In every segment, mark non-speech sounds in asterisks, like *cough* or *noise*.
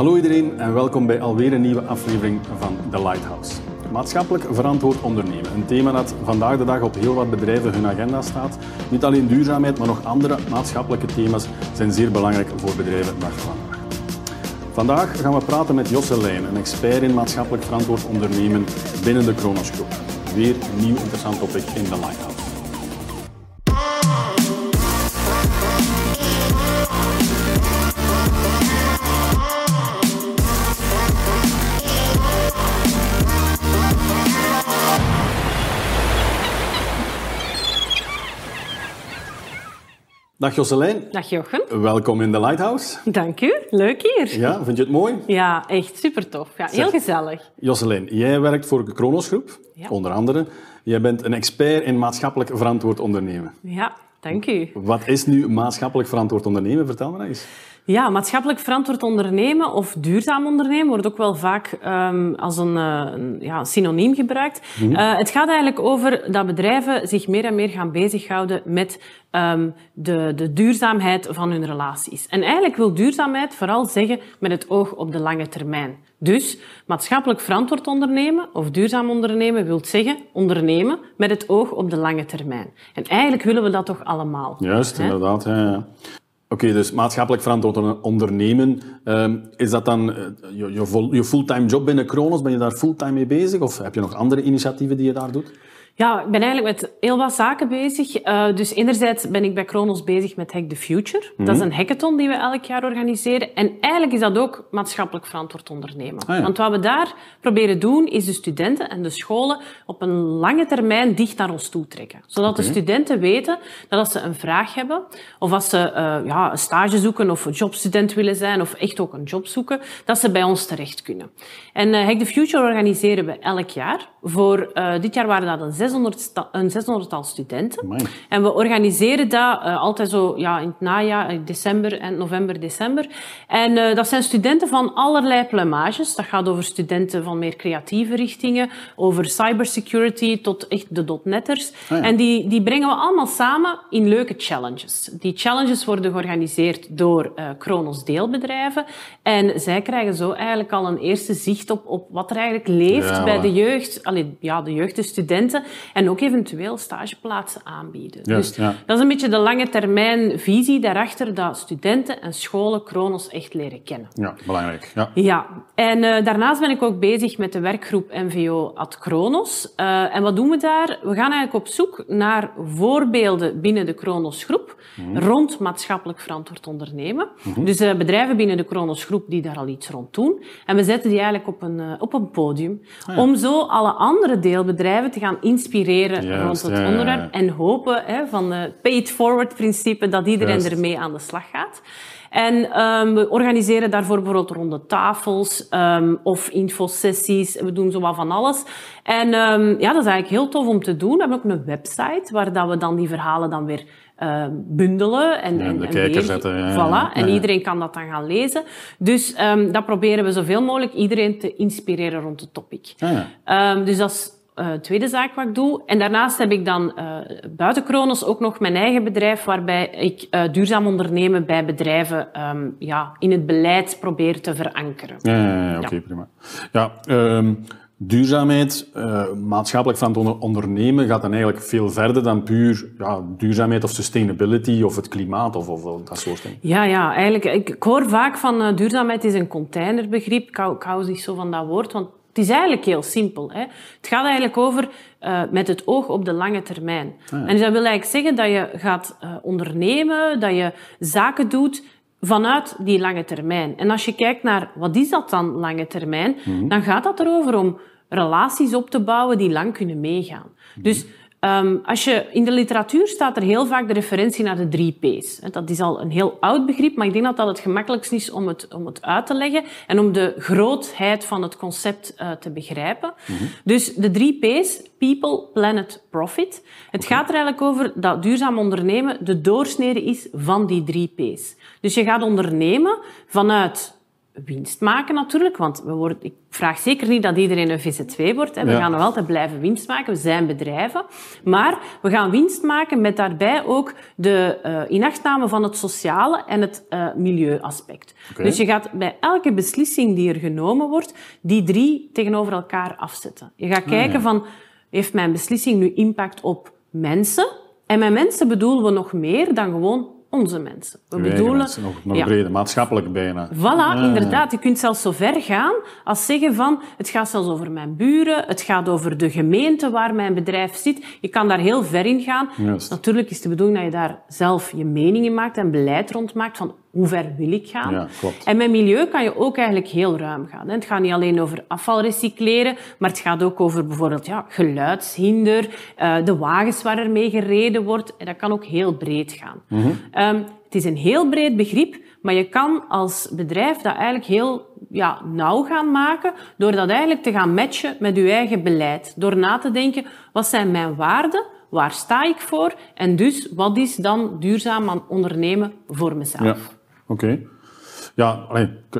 Hallo iedereen en welkom bij alweer een nieuwe aflevering van The Lighthouse. Maatschappelijk verantwoord ondernemen. Een thema dat vandaag de dag op heel wat bedrijven hun agenda staat. Niet alleen duurzaamheid, maar nog andere maatschappelijke thema's zijn zeer belangrijk voor bedrijven dag vandaag. Gaan we praten met Josse een expert in maatschappelijk verantwoord ondernemen binnen de Kronos Groep. Weer een nieuw interessant topic in The Lighthouse. Dag Josselijn. Dag Jochen. Welkom in de Lighthouse. Dank u. Leuk hier. Ja, vind je het mooi? Ja, echt super tof. Ja, heel gezellig. Josselijn, jij werkt voor de Kronos Groep, Ja. onder andere. Jij bent een expert in maatschappelijk verantwoord ondernemen. Ja, dank u. Wat is nu maatschappelijk verantwoord ondernemen? Vertel me dat eens. Ja, maatschappelijk verantwoord ondernemen of duurzaam ondernemen wordt ook wel vaak ehm, als een, eh, een ja, synoniem gebruikt. Eh, het gaat eigenlijk over dat bedrijven zich meer en meer gaan bezighouden met ehm, de, de duurzaamheid van hun relaties. En eigenlijk wil duurzaamheid vooral zeggen met het oog op de lange termijn. Dus maatschappelijk verantwoord ondernemen of duurzaam ondernemen wil zeggen ondernemen met het oog op de lange termijn. En eigenlijk willen we dat toch allemaal. Juist, Hè? inderdaad. Ja, ja. Oké, dus maatschappelijk verantwoord ondernemen. ehm, is dat dan eh, je, je, fulltime job binnen Kronos? Ben je daar fulltime mee bezig? Of heb je nog andere initiatieven die je daar doet? Ja, ik ben eigenlijk met heel wat zaken bezig. Eh, dus enerzijds ben ik bij Kronos bezig met Hack the Future. Dat is een hackathon die we elk jaar organiseren. En eigenlijk is dat ook maatschappelijk verantwoord ondernemen. Ah, ja. Want wat we daar proberen doen, is de studenten en de scholen op een lange termijn dicht naar ons toe trekken. Zodat de studenten weten dat als ze een vraag hebben, of als ze eh, ja, een stage zoeken of een jobstudent willen zijn, of echt ook een job zoeken, dat ze bij ons terecht kunnen. En eh, Hack the Future organiseren we elk jaar. Voor dit jaar waren dat een 600, sta- een 600-tal studenten. Amai. En we organiseren dat eh, altijd zo ja, in het najaar, in december en november, december. En eh, dat zijn studenten van allerlei pluimages. Dat gaat over studenten van meer creatieve richtingen, over cybersecurity tot echt de dotnetters. Ah, ja. En die, die brengen we allemaal samen in leuke challenges. Die challenges worden georganiseerd door eh Kronos deelbedrijven. En zij krijgen zo eigenlijk al een eerste zicht op, op wat er eigenlijk leeft Ja, bij de jeugd. Allee, ja, de jeugd, de studenten. En ook eventueel stageplaatsen aanbieden. Dus ja. dat is een beetje de lange termijn visie daarachter dat studenten en scholen Kronos echt leren kennen. Ja, belangrijk. Ja. Ja, en eh, daarnaast ben ik ook bezig met de werkgroep NVO ad Kronos. Eh, en wat doen we daar? We gaan eigenlijk op zoek naar voorbeelden binnen de Kronos groep rond maatschappelijk verantwoord ondernemen. Dus eh, bedrijven binnen de Kronos groep die daar al iets rond doen. En we zetten die eigenlijk op een, op een podium om zo alle andere deelbedrijven te gaan inspireren Juist, rond het ja, ja, ja. onderwerp. En hopen hè, van het pay-it-forward-principe dat iedereen Juist. ermee aan de slag gaat. En ehm, we organiseren daarvoor bijvoorbeeld ronde tafels ehm, of infosessies. We doen zowat van alles. En ehm, ja, dat is eigenlijk heel tof om te doen. We hebben ook een website waar dat we dan die verhalen dan weer bundelen. En, Ja, en, de en kijker weer- zetten, ja, Voilà. ja, En iedereen kan dat dan gaan lezen. Dus dat proberen we zoveel mogelijk iedereen te inspireren rond het topic. Ah, ja. Dus dat is eh, de tweede zaak wat ik doe. En daarnaast heb ik dan eh, buiten Kronos ook nog mijn eigen bedrijf, waarbij ik eh, duurzaam ondernemen bij bedrijven ehm, ja, in het beleid probeer te verankeren. Ja, ja, ja, oké, prima. Ja, ehm, duurzaamheid, maatschappelijk verantwoord ondernemen gaat dan eigenlijk veel verder dan puur ja, duurzaamheid of sustainability of het klimaat of, of, dat soort dingen. Ja, ja, eigenlijk. Ik, ik hoor vaak van duurzaamheid is een containerbegrip. Ik hou, ik hou niet zo van dat woord, want het is eigenlijk heel simpel. Hè. Het gaat eigenlijk over eh, met het oog op de lange termijn. En dus dat wil eigenlijk zeggen dat je gaat eh, ondernemen, dat je zaken doet vanuit die lange termijn. En als je kijkt naar wat is dat dan, lange termijn, dan gaat dat erover om relaties op te bouwen die lang kunnen meegaan. Dus Ehm, als je, in de literatuur staat er heel vaak de referentie naar de drie P's. Dat is al een heel oud begrip, maar ik denk dat dat het gemakkelijkst is om het, om het uit te leggen en om de grootheid van het concept eh, te begrijpen. Dus de drie P's, people, planet, profit. Het gaat er eigenlijk over dat duurzaam ondernemen de doorsnede is van die drie P's. Dus je gaat ondernemen vanuit winst maken natuurlijk, want we worden, ik vraag zeker niet dat iedereen een VZ2 wordt. Hè. We gaan nog altijd blijven winst maken, we zijn bedrijven. Maar we gaan winst maken met daarbij ook de uh, inachtname van het sociale en het uh, milieuaspect. Dus je gaat bij elke beslissing die er genomen wordt, die drie tegenover elkaar afzetten. Je gaat ah, kijken van, heeft mijn beslissing nu impact op mensen? En met mensen bedoelen we nog meer dan gewoon onze mensen. We bedoelen... Mensen, nog, nog ja. breder, maatschappelijk bijna. Voilà, inderdaad. Je kunt zelfs zo ver gaan als zeggen van, het gaat zelfs over mijn buren, het gaat over de gemeente waar mijn bedrijf zit. Je kan daar heel ver in gaan. Natuurlijk is de bedoeling dat je daar zelf je mening in maakt en beleid rond maakt van hoe ver wil ik gaan? Ja, klopt. En met milieu kan je ook eigenlijk heel ruim gaan. Het gaat niet alleen over afval recycleren, maar het gaat ook over bijvoorbeeld ja, geluidshinder, uh, de wagens waar er mee gereden wordt. En dat kan ook heel breed gaan. Mm -hmm. um, het is een heel breed begrip, maar je kan als bedrijf dat eigenlijk heel ja, nauw gaan maken door dat eigenlijk te gaan matchen met je eigen beleid. Door na te denken, wat zijn mijn waarden? Waar sta ik voor? En dus, wat is dan duurzaam aan ondernemen voor mezelf? Ja. Oké. Ja,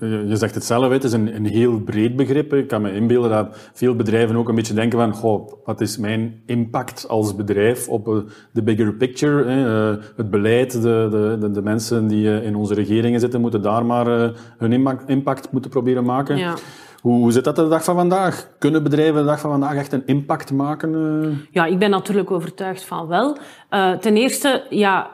je zegt het zelf, het is een, een heel breed begrip. Ik kan me inbeelden dat veel bedrijven ook een beetje denken van, goh, wat is mijn impact als bedrijf op eh, de bigger picture? Eh, het beleid, de, de, de mensen die eh, in onze regeringen zitten, moeten daar maar hun impact moeten proberen maken. Ja. Hoe zit dat de dag van vandaag? Kunnen bedrijven de dag van vandaag echt een impact maken? Ja, ik ben natuurlijk overtuigd van wel. ten eerste, ja,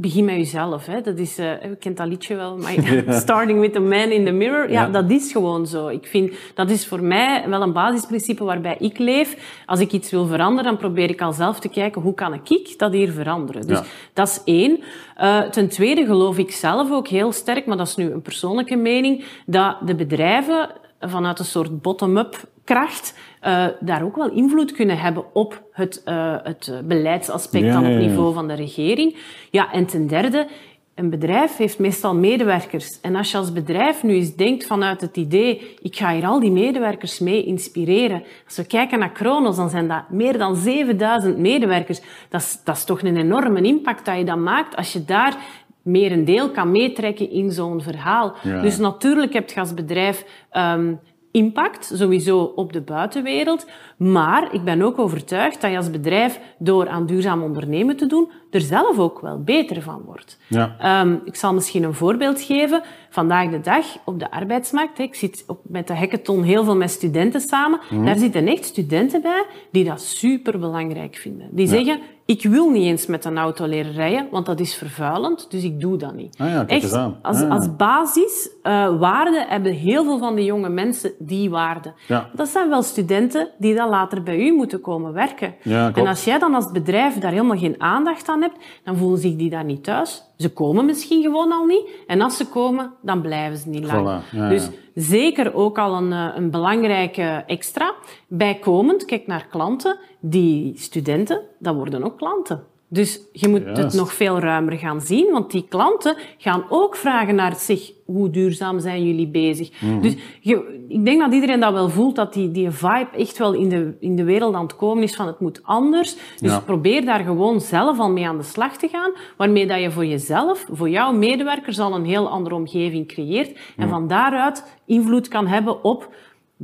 begin met jezelf. Hè. Dat is, uh, je kent dat liedje wel, maar *laughs* *laughs* starting with the man in the mirror. Ja, dat is gewoon zo. Ik vind, dat is voor mij wel een basisprincipe waarbij ik leef. Als ik iets wil veranderen, dan probeer ik al zelf te kijken, hoe kan ik dat hier veranderen? Dus dat is één. Uh, ten tweede geloof ik zelf ook heel sterk, maar dat is nu een persoonlijke mening, dat de bedrijven vanuit een soort bottom-up kracht uh, daar ook wel invloed kunnen hebben op het, uh, het beleidsaspect dan op niveau van de regering. Ja, en ten derde, een bedrijf heeft meestal medewerkers. En als je als bedrijf nu eens denkt vanuit het idee, ik ga hier al die medewerkers mee inspireren. Als we kijken naar Kronos, dan zijn dat meer dan 7000 medewerkers. Dat is, dat is toch een enorme impact dat je dan maakt als je daar meer een deel kan meetrekken in zo'n verhaal. Dus natuurlijk heb je als bedrijf um, impact, sowieso op de buitenwereld. Maar ik ben ook overtuigd dat je als bedrijf, door aan duurzaam ondernemen te doen, er zelf ook wel beter van wordt. Ja. Um, ik zal misschien een voorbeeld geven. Vandaag de dag op de arbeidsmarkt, ik zit op, met de hackathon heel veel met studenten samen, mhm. daar zitten echt studenten bij die dat super belangrijk vinden. Die zeggen, ik wil niet eens met een auto leren rijden, want dat is vervuilend, dus ik doe dat niet. Ah ja, Echt, als, ah als basis uh, waarde hebben heel veel van de jonge mensen die waarde. Ja. Dat zijn wel studenten die dan later bij u moeten komen werken. Ja, en als jij dan als bedrijf daar helemaal geen aandacht aan hebt, dan voelen zich die daar niet thuis. Ze komen misschien gewoon al niet. En als ze komen, dan blijven ze niet lang. dus zeker ook al een, eh, een belangrijke extra. Bijkomend, kijk naar klanten. Die studenten, dat worden ook klanten. Dus je moet het nog veel ruimer gaan zien, want die klanten gaan ook vragen naar zich, hoe duurzaam zijn jullie bezig? Mhm. Dus je, ik denk dat iedereen dat wel voelt, dat die, die vibe echt wel in de, in de wereld aan het komen is van het moet anders. Dus probeer daar gewoon zelf al mee aan de slag te gaan, waarmee dat je voor jezelf, voor jouw medewerkers al een heel andere omgeving creëert en van daaruit invloed kan hebben op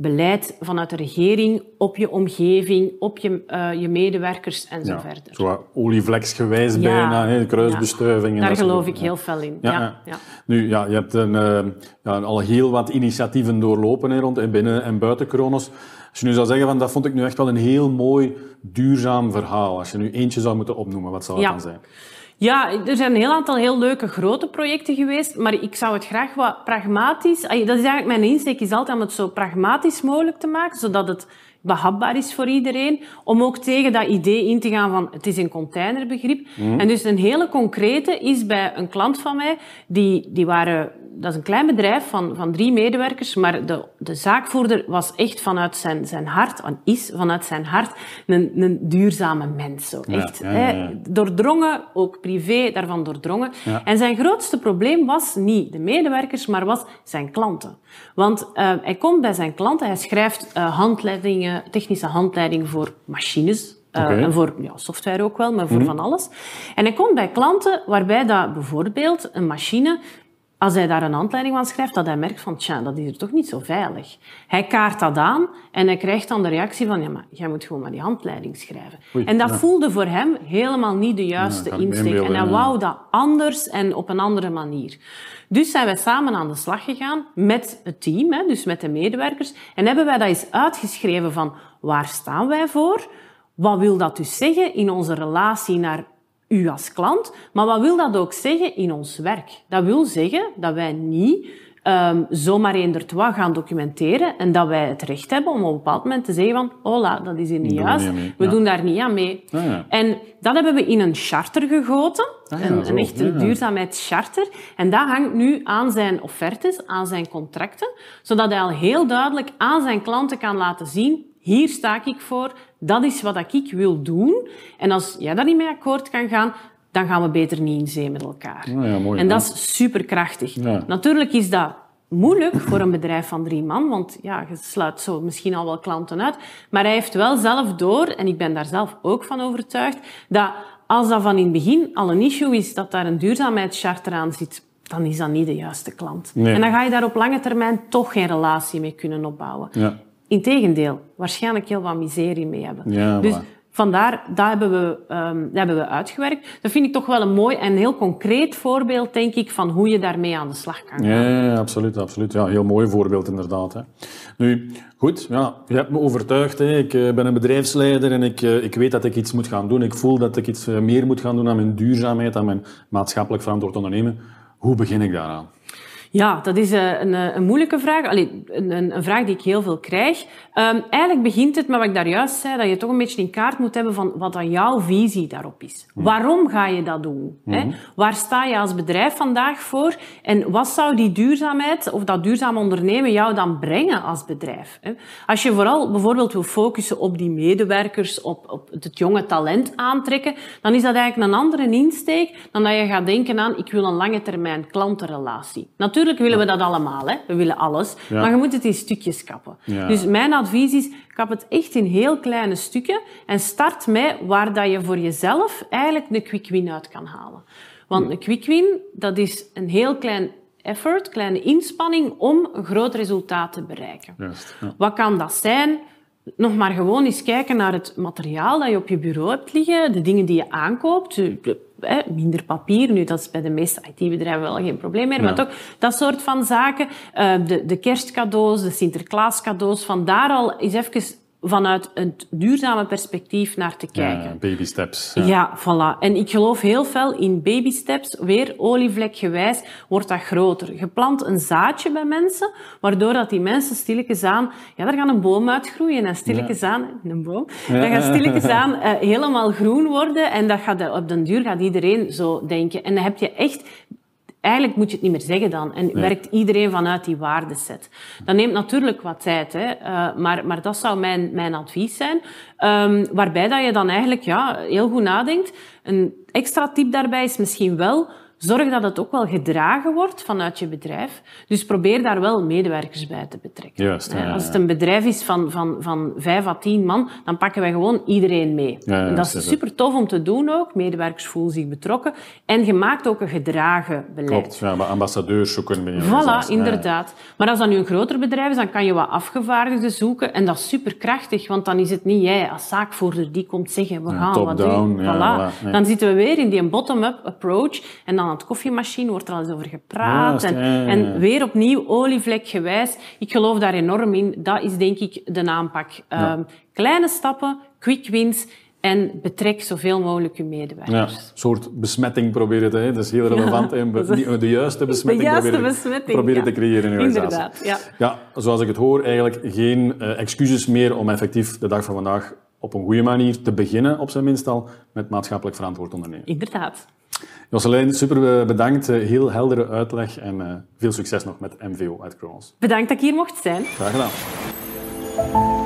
beleid vanuit de regering op je omgeving, op je, uh, je medewerkers en zo verder. Zo olievleksgewijs ja. bijna, hè, kruisbestuiving. Daar geloof ik heel fel in. Ja, Nu, ja, je hebt een, uh, ja, al heel wat initiatieven doorlopen hè, rond in binnen- en buiten Kronos. Als je nu zou zeggen, van, dat vond ik nu echt wel een heel mooi, duurzaam verhaal. Als je nu eentje zou moeten opnoemen, wat zou dat dan zijn? Ja, er zijn een heel aantal heel leuke grote projecten geweest, maar ik zou het graag wat pragmatisch... Dat is eigenlijk mijn insteek, is altijd om het zo pragmatisch mogelijk te maken, zodat het behapbaar is voor iedereen. Om ook tegen dat idee in te gaan van het is een containerbegrip. Mhm. En dus een hele concrete is bij een klant van mij, die, die waren dat is een klein bedrijf van, van drie medewerkers, maar de, de zaakvoerder was echt vanuit zijn, zijn hart, en is vanuit zijn hart, een, een duurzame mens. Zo. Echt, hè, doordrongen, ook privé, daarvan doordrongen. En zijn grootste probleem was niet de medewerkers, maar was zijn klanten. Want uh, hij komt bij zijn klanten, hij schrijft uh, handleidingen, technische handleidingen voor machines, uh, En voor ja, software ook wel, maar voor mhm. van alles. En hij komt bij klanten waarbij dat bijvoorbeeld een machine als hij daar een handleiding van schrijft, dat hij merkt van, tja, dat is er toch niet zo veilig. Hij kaart dat aan en hij krijgt dan de reactie van, ja, maar jij moet gewoon maar die handleiding schrijven. en dat voelde voor hem helemaal niet de juiste insteek. En hij wou dat anders en op een andere manier. Dus zijn wij samen aan de slag gegaan met het team, hè, dus met de medewerkers, en hebben wij dat eens uitgeschreven van, waar staan wij voor? Wat wil dat dus zeggen in onze relatie naar u als klant. Maar wat wil dat ook zeggen in ons werk? Dat wil zeggen dat wij niet um, zomaar eender gaan documenteren en dat wij het recht hebben om op een bepaald moment te zeggen van hola, dat is hier niet juist, we doen daar niet aan mee. Ah, ja. En dat hebben we in een charter gegoten, ah, een, een echte duurzaamheidscharter. En dat hangt nu aan zijn offertes, aan zijn contracten, zodat hij al heel duidelijk aan zijn klanten kan laten zien hier sta ik voor, dat is wat ik wil doen. En als jij daar niet mee akkoord kan gaan, dan gaan we beter niet in zee met elkaar. Oh ja, mooi, en dat is superkrachtig. Ja. Natuurlijk is dat moeilijk voor een bedrijf van drie man, want ja, je sluit zo misschien al wel klanten uit. Maar hij heeft wel zelf door, en ik ben daar zelf ook van overtuigd, dat als dat van in het begin al een issue is dat daar een duurzaamheidscharter aan zit, dan is dat niet de juiste klant. En dan ga je daar op lange termijn toch geen relatie mee kunnen opbouwen. Ja. Integendeel, waarschijnlijk heel wat miserie mee hebben. Ja, dus vandaar, dat hebben, we, um, dat hebben we uitgewerkt. Dat vind ik toch wel een mooi en heel concreet voorbeeld, denk ik, van hoe je daarmee aan de slag kan gaan. Ja, ja absoluut, absoluut. Ja, heel mooi voorbeeld inderdaad. Hè. Nu, goed, ja, je hebt me overtuigd. Hè. Ik uh, ben een bedrijfsleider en ik, uh, ik weet dat ik iets moet gaan doen. Ik voel dat ik iets uh, meer moet gaan doen aan mijn duurzaamheid, aan mijn maatschappelijk verantwoord ondernemen. Hoe begin ik daaraan? Ja, dat is eh, een, eh, een moeilijke vraag. Allee, een, een, vraag die ik heel veel krijg. Um, eigenlijk begint het met wat ik daar juist zei, dat je toch een beetje in kaart moet hebben van wat dan jouw visie daarop is. Hmm. Waarom ga je dat doen? Hè? Hmm. Waar sta je als bedrijf vandaag voor? En wat zou die duurzaamheid of dat duurzaam ondernemen jou dan brengen als bedrijf? Hè? Als je vooral bijvoorbeeld wil focussen op die medewerkers, op, op het jonge talent aantrekken, dan is dat eigenlijk een andere insteek dan dat je gaat denken aan ik wil een lange termijn klantenrelatie. Natuurlijk Natuurlijk willen we dat allemaal, hè. we willen alles. Maar je moet het in stukjes kappen. Dus mijn advies is, kap het echt in heel kleine stukken en start met waar dat je voor jezelf eigenlijk een quick win uit kan halen. Want een quick win, dat is een heel klein effort, kleine inspanning om een groot resultaat te bereiken. Juist, Wat kan dat zijn? Nog maar gewoon eens kijken naar het materiaal dat je op je bureau hebt liggen, de dingen die je aankoopt, minder papier. Nu, dat is bij de meeste IT-bedrijven wel geen probleem meer, maar toch dat soort van zaken. Uh, de, de kerstcadeaus, de Sinterklaascadeaus, vandaar al is even vanuit een duurzame perspectief naar te kijken. Ja, baby steps. Ja. ja. voilà. En ik geloof heel fel in baby steps. Weer olievlekgewijs wordt dat groter. Je plant een zaadje bij mensen, waardoor dat die mensen stilletjes aan... Ja, daar gaat een boom uitgroeien en stilletjes ja. aan... Een boom. Ja. Dat gaat stilletjes *laughs* aan uh, helemaal groen worden en dat gaat, op den duur gaat iedereen zo denken. En dan heb je echt Eigenlijk moet je het niet meer zeggen dan. En werkt iedereen vanuit die waardeset. Dat neemt natuurlijk wat tijd, hè. Uh, maar, maar dat zou mijn, mijn advies zijn. Um, waarbij dat je dan eigenlijk ja, heel goed nadenkt. Een extra tip daarbij is misschien wel Zorg dat het ook wel gedragen wordt vanuit je bedrijf. Dus probeer daar wel medewerkers bij te betrekken. Juist, ja, Als het een bedrijf is van, van, van vijf à tien man, dan pakken wij gewoon iedereen mee. en dat is super tof om te doen ook. Medewerkers voelen zich betrokken. En je maakt ook een gedragen beleid. Klopt, ja, maar ambassadeurs zoeken. Voilà, inderdaad. Maar als dat nu een groter bedrijf is, dan kan je wat afgevaardigden zoeken. En dat is superkrachtig, want dan is het niet jij als zaakvoerder die komt zeggen, we gaan wat doen. Voilà. Dan zitten we weer in die bottom-up approach. En dan aan het koffiemachine wordt er al eens over gepraat. en, en, weer opnieuw olievlekgewijs. Ik geloof daar enorm in. Dat is denk ik de aanpak. Um, kleine stappen, quick wins en betrek zoveel mogelijk je medewerkers. Ja, een soort besmetting proberen te... Hè? Dat is heel relevant. Ja, de, de, juiste *laughs* besmetting, de juiste proberen, besmetting, proberen te creëren in je Inderdaad, ja. ja. Zoals ik het hoor, eigenlijk geen uh, excuses meer om effectief de dag van vandaag op een goede manier te beginnen, op zijn minst al, met maatschappelijk verantwoord ondernemen. Inderdaad. Jocelyn, super eh, bedankt. Eh, heel heldere uitleg en uh, veel succes nog met MVO uit Kronos. Bedankt dat ik hier mocht zijn. Graag gedaan.